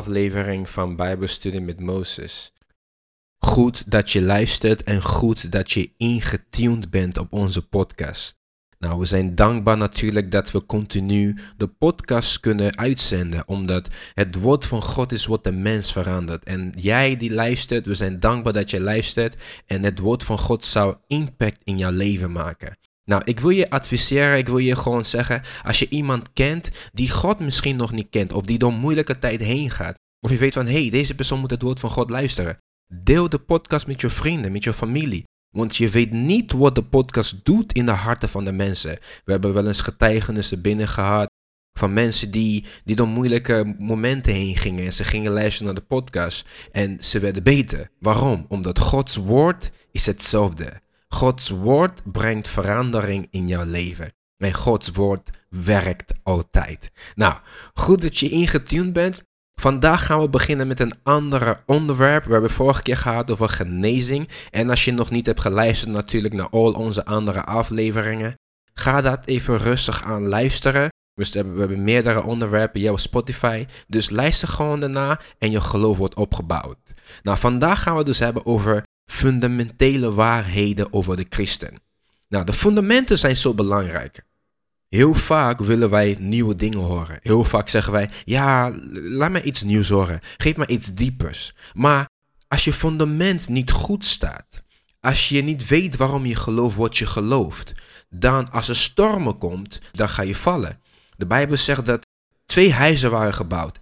aflevering van Bijbelstudie met Mozes. Goed dat je luistert en goed dat je ingetuned bent op onze podcast. Nou, we zijn dankbaar natuurlijk dat we continu de podcast kunnen uitzenden, omdat het woord van God is wat de mens verandert. En jij die luistert, we zijn dankbaar dat je luistert en het woord van God zou impact in jouw leven maken. Nou, ik wil je adviseren, ik wil je gewoon zeggen, als je iemand kent die God misschien nog niet kent, of die door moeilijke tijd heen gaat, of je weet van, hé, hey, deze persoon moet het woord van God luisteren, deel de podcast met je vrienden, met je familie. Want je weet niet wat de podcast doet in de harten van de mensen. We hebben wel eens getuigenissen binnen gehad van mensen die, die door moeilijke momenten heen gingen. En ze gingen luisteren naar de podcast en ze werden beter. Waarom? Omdat Gods woord is hetzelfde. Gods woord brengt verandering in jouw leven. En Gods woord werkt altijd. Nou, goed dat je ingetuned bent. Vandaag gaan we beginnen met een ander onderwerp. We hebben vorige keer gehad over genezing. En als je nog niet hebt geluisterd natuurlijk naar al onze andere afleveringen, ga dat even rustig aan luisteren. Dus we hebben, meerdere onderwerpen op Spotify. Dus luister gewoon daarna en je geloof wordt opgebouwd. Nou, vandaag gaan we dus hebben over fundamentele waarheden over de christen. Nou, de fundamenten zijn zo belangrijk. Heel vaak willen wij nieuwe dingen horen. Heel vaak zeggen wij: Ja, laat me iets nieuws horen. Geef me iets diepers. Maar als je fundament niet goed staat, als je niet weet waarom je gelooft wat je gelooft, dan als er stormen komt, dan ga je vallen. De Bijbel zegt dat twee huizen waren gebouwd.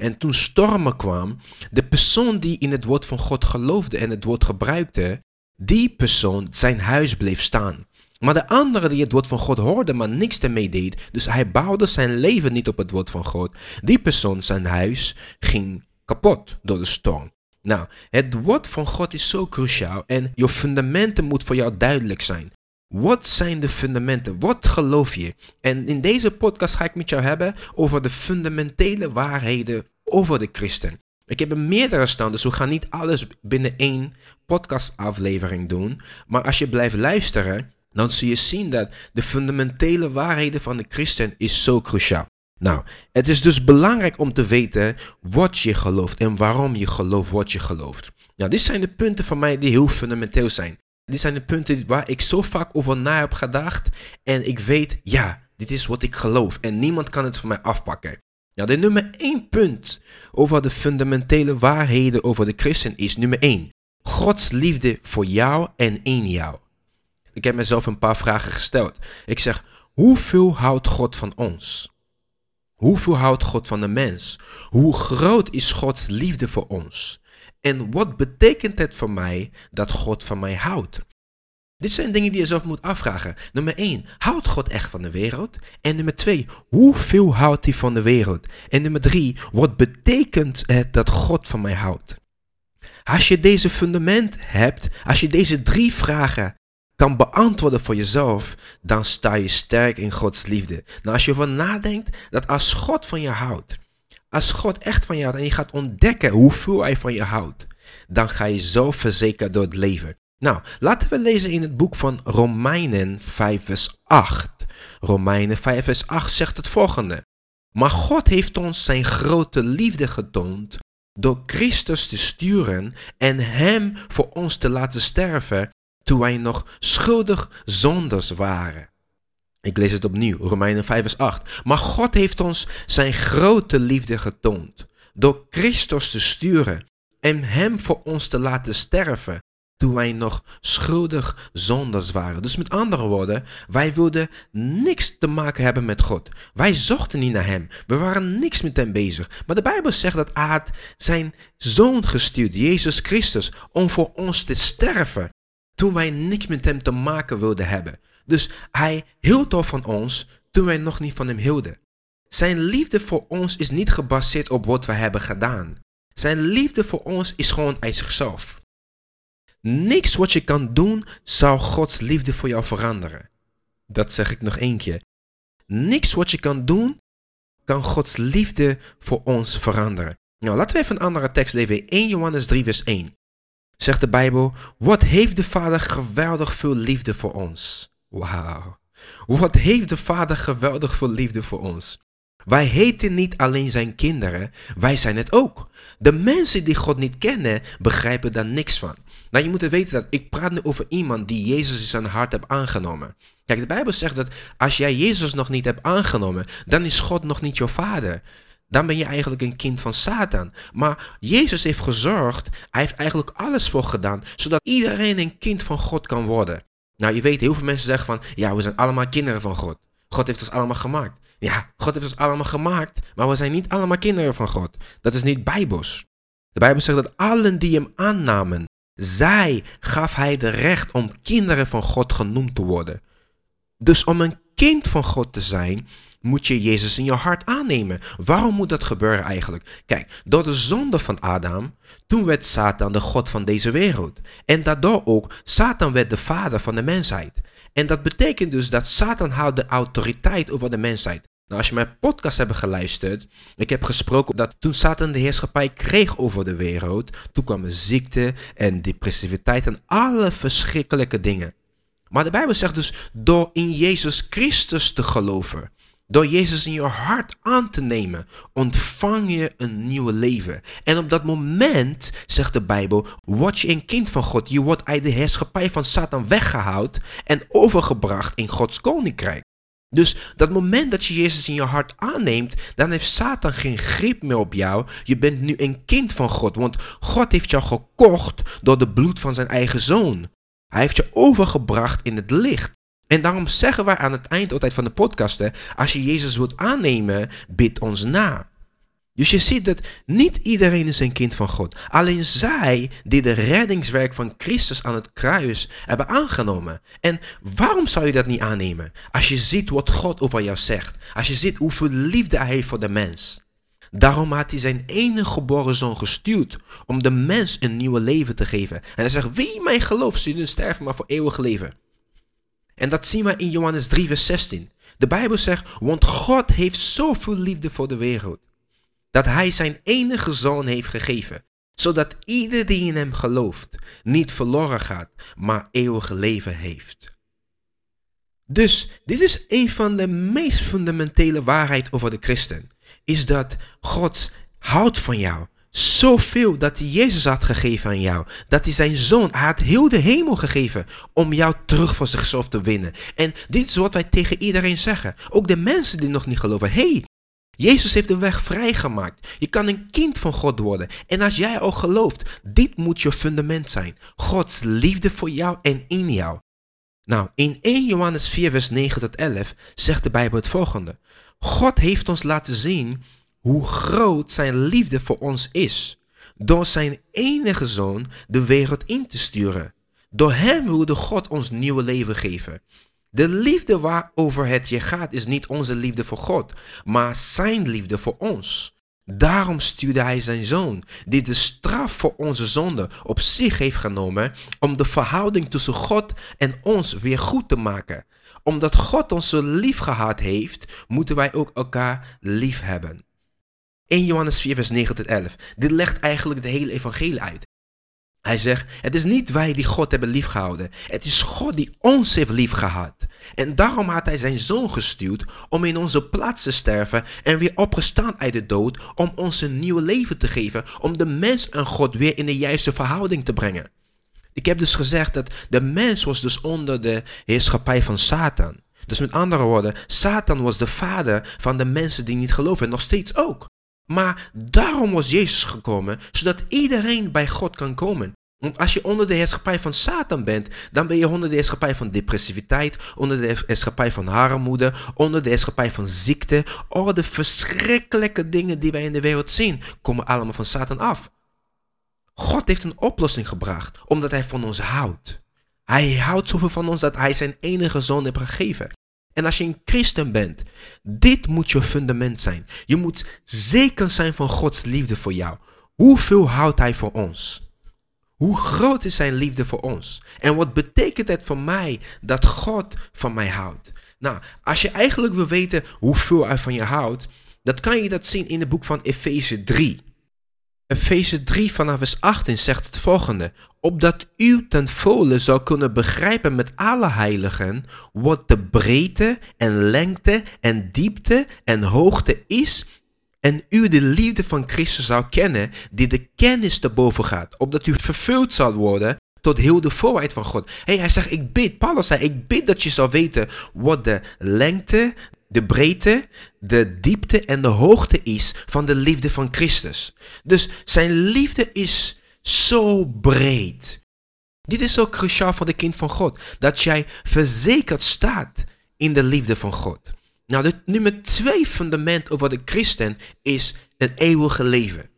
En toen stormen kwam, de persoon die in het woord van God geloofde en het woord gebruikte, die persoon, zijn huis bleef staan. Maar de andere die het woord van God hoorde, maar niks ermee deed, dus hij bouwde zijn leven niet op het woord van God, die persoon, zijn huis, ging kapot door de storm. Nou, het woord van God is zo cruciaal en je fundamenten moet voor jou duidelijk zijn. Wat zijn de fundamenten? Wat geloof je? En in deze podcast ga ik met jou hebben over de fundamentele waarheden over de christen. Ik heb er meerdere staan, dus we gaan niet alles binnen één podcastaflevering doen. Maar als je blijft luisteren, dan zul je zien dat de fundamentele waarheden van de christen is zo cruciaal. Nou, het is dus belangrijk om te weten wat je gelooft en waarom je gelooft wat je gelooft. Nou, dit zijn de punten van mij die heel fundamenteel zijn. Dit zijn de punten waar ik zo vaak over na heb gedacht en ik weet, ja, dit is wat ik geloof en niemand kan het van mij afpakken. Nou, de nummer één punt over de fundamentele waarheden over de christen is nummer één. Gods liefde voor jou en in jou. Ik heb mezelf een paar vragen gesteld. Ik zeg, hoeveel houdt God van ons? Hoeveel houdt God van de mens? Hoe groot is Gods liefde voor ons? En wat betekent het voor mij dat God van mij houdt? Dit zijn dingen die je zelf moet afvragen. Nummer 1, houdt God echt van de wereld? En nummer 2, hoeveel houdt hij van de wereld? En nummer 3, wat betekent het dat God van mij houdt? Als je deze fundament hebt, als je deze drie vragen kan beantwoorden voor jezelf, dan sta je sterk in Gods liefde. Nou, als je ervan nadenkt dat als God van je houdt, als God echt van je houdt en je gaat ontdekken hoeveel hij van je houdt, dan ga je zo verzekerd door het leven. Nou, laten we lezen in het boek van Romeinen 5 vers 8. Romeinen 5 vers 8 zegt het volgende. Maar God heeft ons zijn grote liefde getoond door Christus te sturen en hem voor ons te laten sterven toen wij nog schuldig zonders waren. Ik lees het opnieuw, Romeinen 5 vers 8. Maar God heeft ons zijn grote liefde getoond door Christus te sturen en hem voor ons te laten sterven toen wij nog schuldig zonders waren. Dus met andere woorden, wij wilden niks te maken hebben met God. Wij zochten niet naar Hem. We waren niks met Hem bezig. Maar de Bijbel zegt dat had zijn Zoon gestuurd, Jezus Christus, om voor ons te sterven toen wij niks met Hem te maken wilden hebben. Dus Hij hield al van ons toen wij nog niet van Hem hielden. Zijn liefde voor ons is niet gebaseerd op wat wij hebben gedaan. Zijn liefde voor ons is gewoon uit zichzelf. Niks wat je kan doen zal Gods liefde voor jou veranderen. Dat zeg ik nog één keer. Niks wat je kan doen kan Gods liefde voor ons veranderen. Nou, laten we even een andere tekst lezen. 1 Johannes 3 vers 1 zegt de Bijbel, wat heeft de Vader geweldig veel liefde voor ons. Wauw. Wat heeft de Vader geweldig veel liefde voor ons. Wij heten niet alleen zijn kinderen, wij zijn het ook. De mensen die God niet kennen, begrijpen daar niks van. Nou, je moet weten dat ik praat nu over iemand die Jezus in zijn hart heeft aangenomen. Kijk, de Bijbel zegt dat als jij Jezus nog niet hebt aangenomen, dan is God nog niet jouw vader. Dan ben je eigenlijk een kind van Satan. Maar Jezus heeft gezorgd, hij heeft eigenlijk alles voor gedaan, zodat iedereen een kind van God kan worden. Nou, je weet, heel veel mensen zeggen van, ja, we zijn allemaal kinderen van God. God heeft ons allemaal gemaakt. Ja, God heeft ons allemaal gemaakt, maar we zijn niet allemaal kinderen van God. Dat is niet bijbels. De Bijbel zegt dat allen die hem aannamen, zij gaf hij de recht om kinderen van God genoemd te worden. Dus om een kind van God te zijn, moet je Jezus in je hart aannemen. Waarom moet dat gebeuren eigenlijk? Kijk, door de zonde van Adam, toen werd Satan de God van deze wereld. En daardoor ook, Satan werd de vader van de mensheid. En dat betekent dus dat Satan houdt de autoriteit over de mensheid. Nou, als je mijn podcast hebt geluisterd, ik heb gesproken dat toen Satan de heerschappij kreeg over de wereld, toen kwamen ziekte en depressiviteit en alle verschrikkelijke dingen. Maar de Bijbel zegt dus door in Jezus Christus te geloven, door Jezus in je hart aan te nemen, ontvang je een nieuw leven. En op dat moment, zegt de Bijbel, word je een kind van God. Je wordt uit de heerschappij van Satan weggehaald en overgebracht in Gods koninkrijk. Dus dat moment dat je Jezus in je hart aanneemt, dan heeft Satan geen grip meer op jou. Je bent nu een kind van God, want God heeft jou gekocht door de bloed van zijn eigen zoon. Hij heeft je overgebracht in het licht. En daarom zeggen wij aan het eind altijd van de podcasten, als je Jezus wilt aannemen, bid ons na. Dus je ziet dat niet iedereen is een kind van God. Alleen zij die de reddingswerk van Christus aan het kruis hebben aangenomen. En waarom zou je dat niet aannemen? Als je ziet wat God over jou zegt. Als je ziet hoeveel liefde hij heeft voor de mens. Daarom had hij zijn enige geboren zoon gestuurd om de mens een nieuw leven te geven. En hij zegt, wie mij gelooft, zullen sterven maar voor eeuwig leven. En dat zien we in Johannes 3, vers 16. De Bijbel zegt, want God heeft zoveel liefde voor de wereld, dat Hij zijn enige zoon heeft gegeven, zodat ieder die in Hem gelooft niet verloren gaat, maar eeuwig leven heeft. Dus dit is een van de meest fundamentele waarheid over de christen, is dat God houdt van jou. Zoveel dat hij Jezus had gegeven aan jou. Dat hij zijn zoon, had heel de hemel gegeven om jou terug voor zichzelf te winnen. En dit is wat wij tegen iedereen zeggen. Ook de mensen die nog niet geloven. hey, Jezus heeft de weg vrijgemaakt. Je kan een kind van God worden. En als jij al gelooft, dit moet je fundament zijn. Gods liefde voor jou en in jou. Nou, in 1 Johannes 4, vers 9 tot 11 zegt de Bijbel het volgende. God heeft ons laten zien hoe groot zijn liefde voor ons is. Door zijn enige zoon de wereld in te sturen. Door hem wilde God ons nieuwe leven geven. De liefde waarover het je gaat is niet onze liefde voor God, maar zijn liefde voor ons. Daarom stuurde hij zijn zoon, die de straf voor onze zonde op zich heeft genomen, om de verhouding tussen God en ons weer goed te maken. Omdat God ons zo lief gehad heeft, moeten wij ook elkaar lief hebben. 1 Johannes 4, vers 9 tot 11. Dit legt eigenlijk de hele evangelie uit. Hij zegt, het is niet wij die God hebben liefgehouden. Het is God die ons heeft liefgehad. En daarom had hij zijn zoon gestuurd om in onze plaats te sterven en weer opgestaan uit de dood om ons een nieuw leven te geven, om de mens en God weer in de juiste verhouding te brengen. Ik heb dus gezegd dat de mens was dus onder de heerschappij van Satan. Dus met andere woorden, Satan was de vader van de mensen die niet geloven en nog steeds ook. Maar daarom was Jezus gekomen, zodat iedereen bij God kan komen. Want als je onder de heerschappij van Satan bent, dan ben je onder de heerschappij van depressiviteit, onder de heerschappij van armoede, onder de heerschappij van ziekte. Al de verschrikkelijke dingen die wij in de wereld zien, komen allemaal van Satan af. God heeft een oplossing gebracht, omdat hij van ons houdt. Hij houdt zoveel van ons dat hij zijn enige zoon heeft gegeven. En als je een christen bent, dit moet je fundament zijn. Je moet zeker zijn van Gods liefde voor jou. Hoeveel houdt Hij voor ons? Hoe groot is Zijn liefde voor ons? En wat betekent het voor mij dat God van mij houdt? Nou, als je eigenlijk wil weten hoeveel Hij van je houdt, dan kan je dat zien in het boek van Efeze 3. Efeze 3 vanaf vers 18 zegt het volgende. Opdat u ten volle zou kunnen begrijpen met alle heiligen wat de breedte en lengte en diepte en hoogte is en u de liefde van Christus zou kennen, die de kennis te boven gaat, opdat u vervuld zal worden tot heel de volheid van God. Hey, hij zegt, ik bid, Paulus zei, ik bid dat je zou weten wat de lengte, de breedte, de diepte en de hoogte is van de liefde van Christus. Dus zijn liefde is zo breed. Dit is zo cruciaal voor de kind van God, dat jij verzekerd staat in de liefde van God. Nou, het nummer twee fundament over de christen is het eeuwige leven.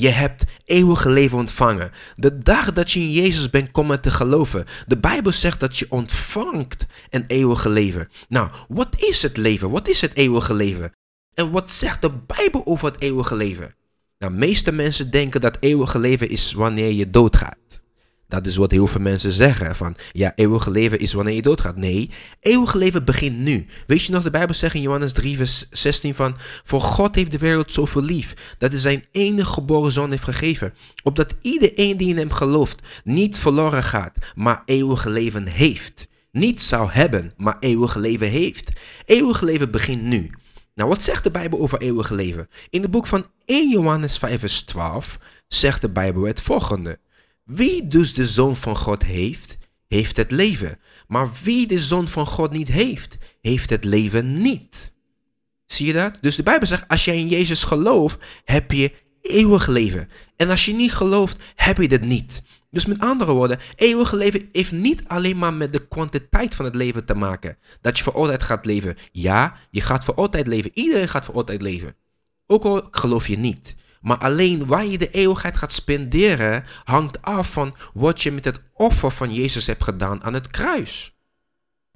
Je hebt eeuwige leven ontvangen. De dag dat je in Jezus bent komen te geloven. De Bijbel zegt dat je ontvangt een eeuwige leven. Nou, wat is het leven? Wat is het eeuwige leven? En wat zegt de Bijbel over het eeuwige leven? Nou, meeste mensen denken dat eeuwige leven is wanneer je doodgaat. Dat is wat heel veel mensen zeggen. Van ja, eeuwige leven is wanneer je doodgaat. Nee, eeuwige leven begint nu. Weet je nog, de Bijbel zegt in Johannes 3, vers 16 van... Voor God heeft de wereld zoveel lief, dat hij zijn enige geboren zoon heeft gegeven. Opdat iedereen die in hem gelooft niet verloren gaat, maar eeuwige leven heeft. Niet zou hebben, maar eeuwige leven heeft. Eeuwige leven begint nu. Nou, wat zegt de Bijbel over eeuwige leven? In het boek van 1 Johannes 5 vers 12 zegt de Bijbel het volgende... Wie dus de Zoon van God heeft, heeft het leven. Maar wie de Zoon van God niet heeft, heeft het leven niet. Zie je dat? Dus de Bijbel zegt, als jij in Jezus gelooft, heb je eeuwig leven. En als je niet gelooft, heb je het niet. Dus met andere woorden, eeuwig leven heeft niet alleen maar met de kwantiteit van het leven te maken. Dat je voor altijd gaat leven. Ja, je gaat voor altijd leven. Iedereen gaat voor altijd leven. Ook al geloof je niet. Maar alleen waar je de eeuwigheid gaat spenderen hangt af van wat je met het offer van Jezus hebt gedaan aan het kruis.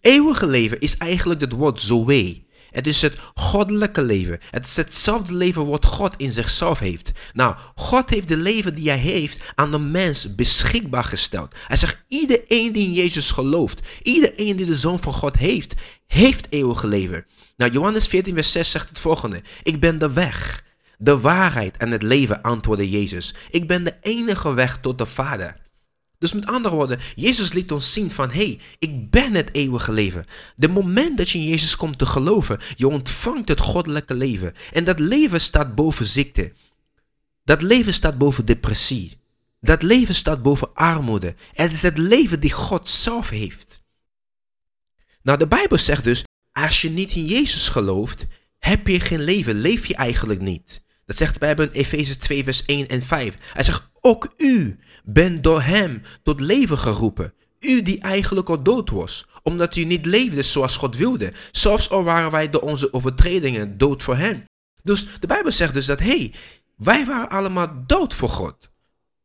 Eeuwige leven is eigenlijk het woord zoe. Het is het goddelijke leven. Het is hetzelfde leven wat God in zichzelf heeft. Nou, God heeft de leven die hij heeft aan de mens beschikbaar gesteld. Hij zegt, iedereen die in Jezus gelooft, iedereen die de Zoon van God heeft, heeft eeuwige leven. Nou, Johannes 14 vers 6 zegt het volgende. Ik ben de weg, de waarheid en het leven, antwoordde Jezus. Ik ben de enige weg tot de Vader. Dus met andere woorden, Jezus liet ons zien van, hé, hey, ik ben het eeuwige leven. De moment dat je in Jezus komt te geloven, je ontvangt het goddelijke leven. En dat leven staat boven ziekte. Dat leven staat boven depressie. Dat leven staat boven armoede. Het is het leven die God zelf heeft. Nou, de Bijbel zegt dus, als je niet in Jezus gelooft, heb je geen leven, leef je eigenlijk niet. Dat zegt Bijbel in Efeze 2, vers 1 en 5. Hij zegt, ook u bent door hem tot leven geroepen. U die eigenlijk al dood was, omdat u niet leefde zoals God wilde. Zelfs al waren wij door onze overtredingen dood voor hem. Dus de Bijbel zegt dus dat, hé, hey, wij waren allemaal dood voor God.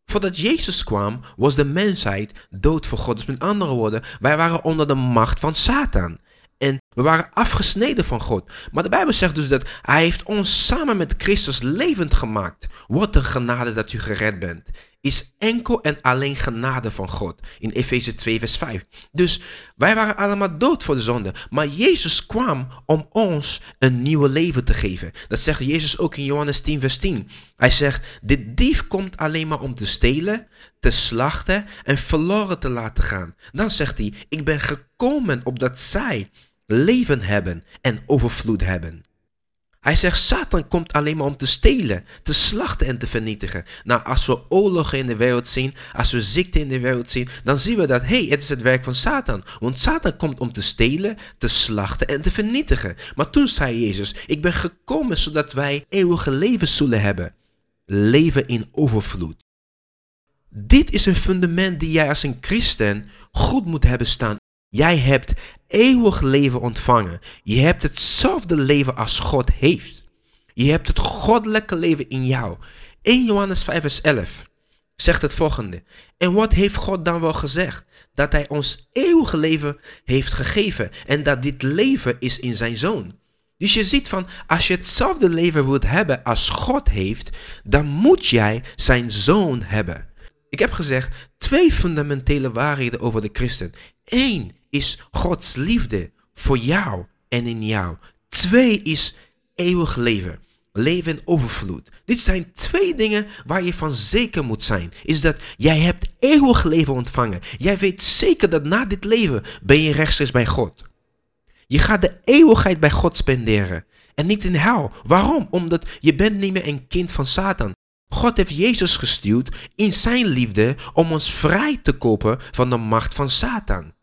Voordat Jezus kwam, was de mensheid dood voor God. Dus met andere woorden, wij waren onder de macht van Satan. En we waren afgesneden van God. Maar de Bijbel zegt dus dat Hij heeft ons samen met Christus levend gemaakt. Wat een genade dat u gered bent. Is enkel en alleen genade van God. In Efeze 2 vers 5. Dus wij waren allemaal dood voor de zonde. Maar Jezus kwam om ons een nieuw leven te geven. Dat zegt Jezus ook in Johannes 10 vers 10. Hij zegt, de dief komt alleen maar om te stelen, te slachten en verloren te laten gaan. Dan zegt hij, ik ben gekomen opdat zij leven hebben en overvloed hebben. Hij zegt, Satan komt alleen maar om te stelen, te slachten en te vernietigen. Nou, als we oorlogen in de wereld zien, als we ziekte in de wereld zien, dan zien we dat, hé, hey, het is het werk van Satan. Want Satan komt om te stelen, te slachten en te vernietigen. Maar toen zei Jezus, ik ben gekomen zodat wij eeuwige leven zullen hebben. Leven in overvloed. Dit is een fundament die jij als een christen goed moet hebben staan Jij hebt eeuwig leven ontvangen. Je hebt hetzelfde leven als God heeft. Je hebt het goddelijke leven in jou. 1 Johannes 5 vers 11 zegt het volgende. En wat heeft God dan wel gezegd? Dat hij ons eeuwige leven heeft gegeven. En dat dit leven is in zijn zoon. Dus je ziet van, als je hetzelfde leven wilt hebben als God heeft, dan moet jij zijn zoon hebben. Ik heb gezegd twee fundamentele waarheden over de christen. Eén is Gods liefde voor jou en in jou. Twee is eeuwig leven. leven in overvloed. Dit zijn twee dingen waar je van zeker moet zijn. Is dat jij hebt eeuwig leven ontvangen. Jij weet zeker dat na dit leven ben je rechtstreeks bij God. Je gaat de eeuwigheid bij God spenderen. En niet in hel. Waarom? Omdat je bent niet meer een kind van Satan. God heeft Jezus gestuurd in zijn liefde om ons vrij te kopen van de macht van Satan.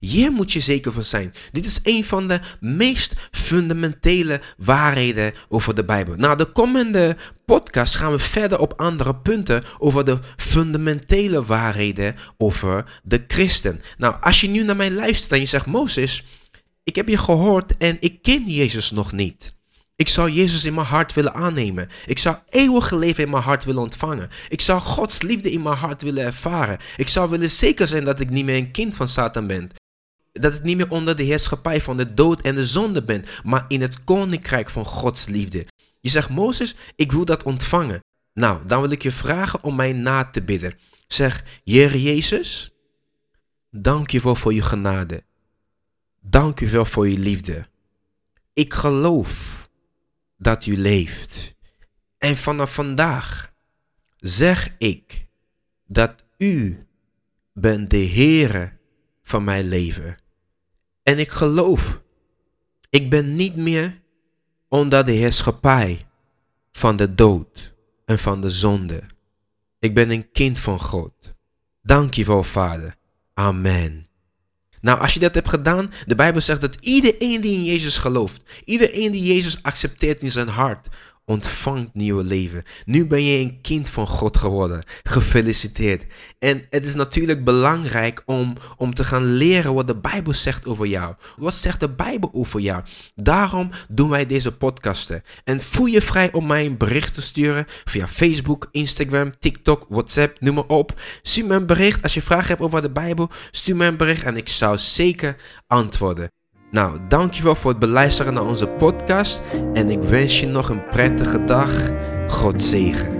Hier moet je zeker van zijn. Dit is een van de meest fundamentele waarheden over de Bijbel. Na de komende podcast gaan we verder op andere punten over de fundamentele waarheden over de christen. Nou, als je nu naar mij luistert en je zegt, Mozes, ik heb je gehoord en ik ken Jezus nog niet. Ik zou Jezus in mijn hart willen aannemen. Ik zou eeuwige leven in mijn hart willen ontvangen. Ik zou Gods liefde in mijn hart willen ervaren. Ik zou willen zeker zijn dat ik niet meer een kind van Satan ben. Dat ik niet meer onder de heerschappij van de dood en de zonde ben, maar in het koninkrijk van Gods liefde. Je zegt, Mozes, ik wil dat ontvangen. Nou, dan wil ik je vragen om mij na te bidden. Zeg, Heer Jezus, dank je wel voor je genade. Dank u wel voor je liefde. Ik geloof dat u leeft. En vanaf vandaag zeg ik dat u bent de Heere van mijn leven. En ik geloof, ik ben niet meer onder de heerschappij van de dood en van de zonde. Ik ben een kind van God. Dank je wel, Vader. Amen. Nou, als je dat hebt gedaan, de Bijbel zegt dat iedereen die in Jezus gelooft, iedereen die Jezus accepteert in zijn hart, ontvangt nieuwe leven. Nu ben je een kind van God geworden. Gefeliciteerd. En het is natuurlijk belangrijk om, om te gaan leren wat de Bijbel zegt over jou. Wat zegt de Bijbel over jou? Daarom doen wij deze podcasten. En voel je vrij om mij een bericht te sturen via Facebook, Instagram, TikTok, WhatsApp, noem maar op. Stuur me een bericht als je vragen hebt over de Bijbel. Stuur me een bericht en ik zou zeker antwoorden. Nou, dankjewel voor het beluisteren naar onze podcast en ik wens je nog een prettige dag. God zegen.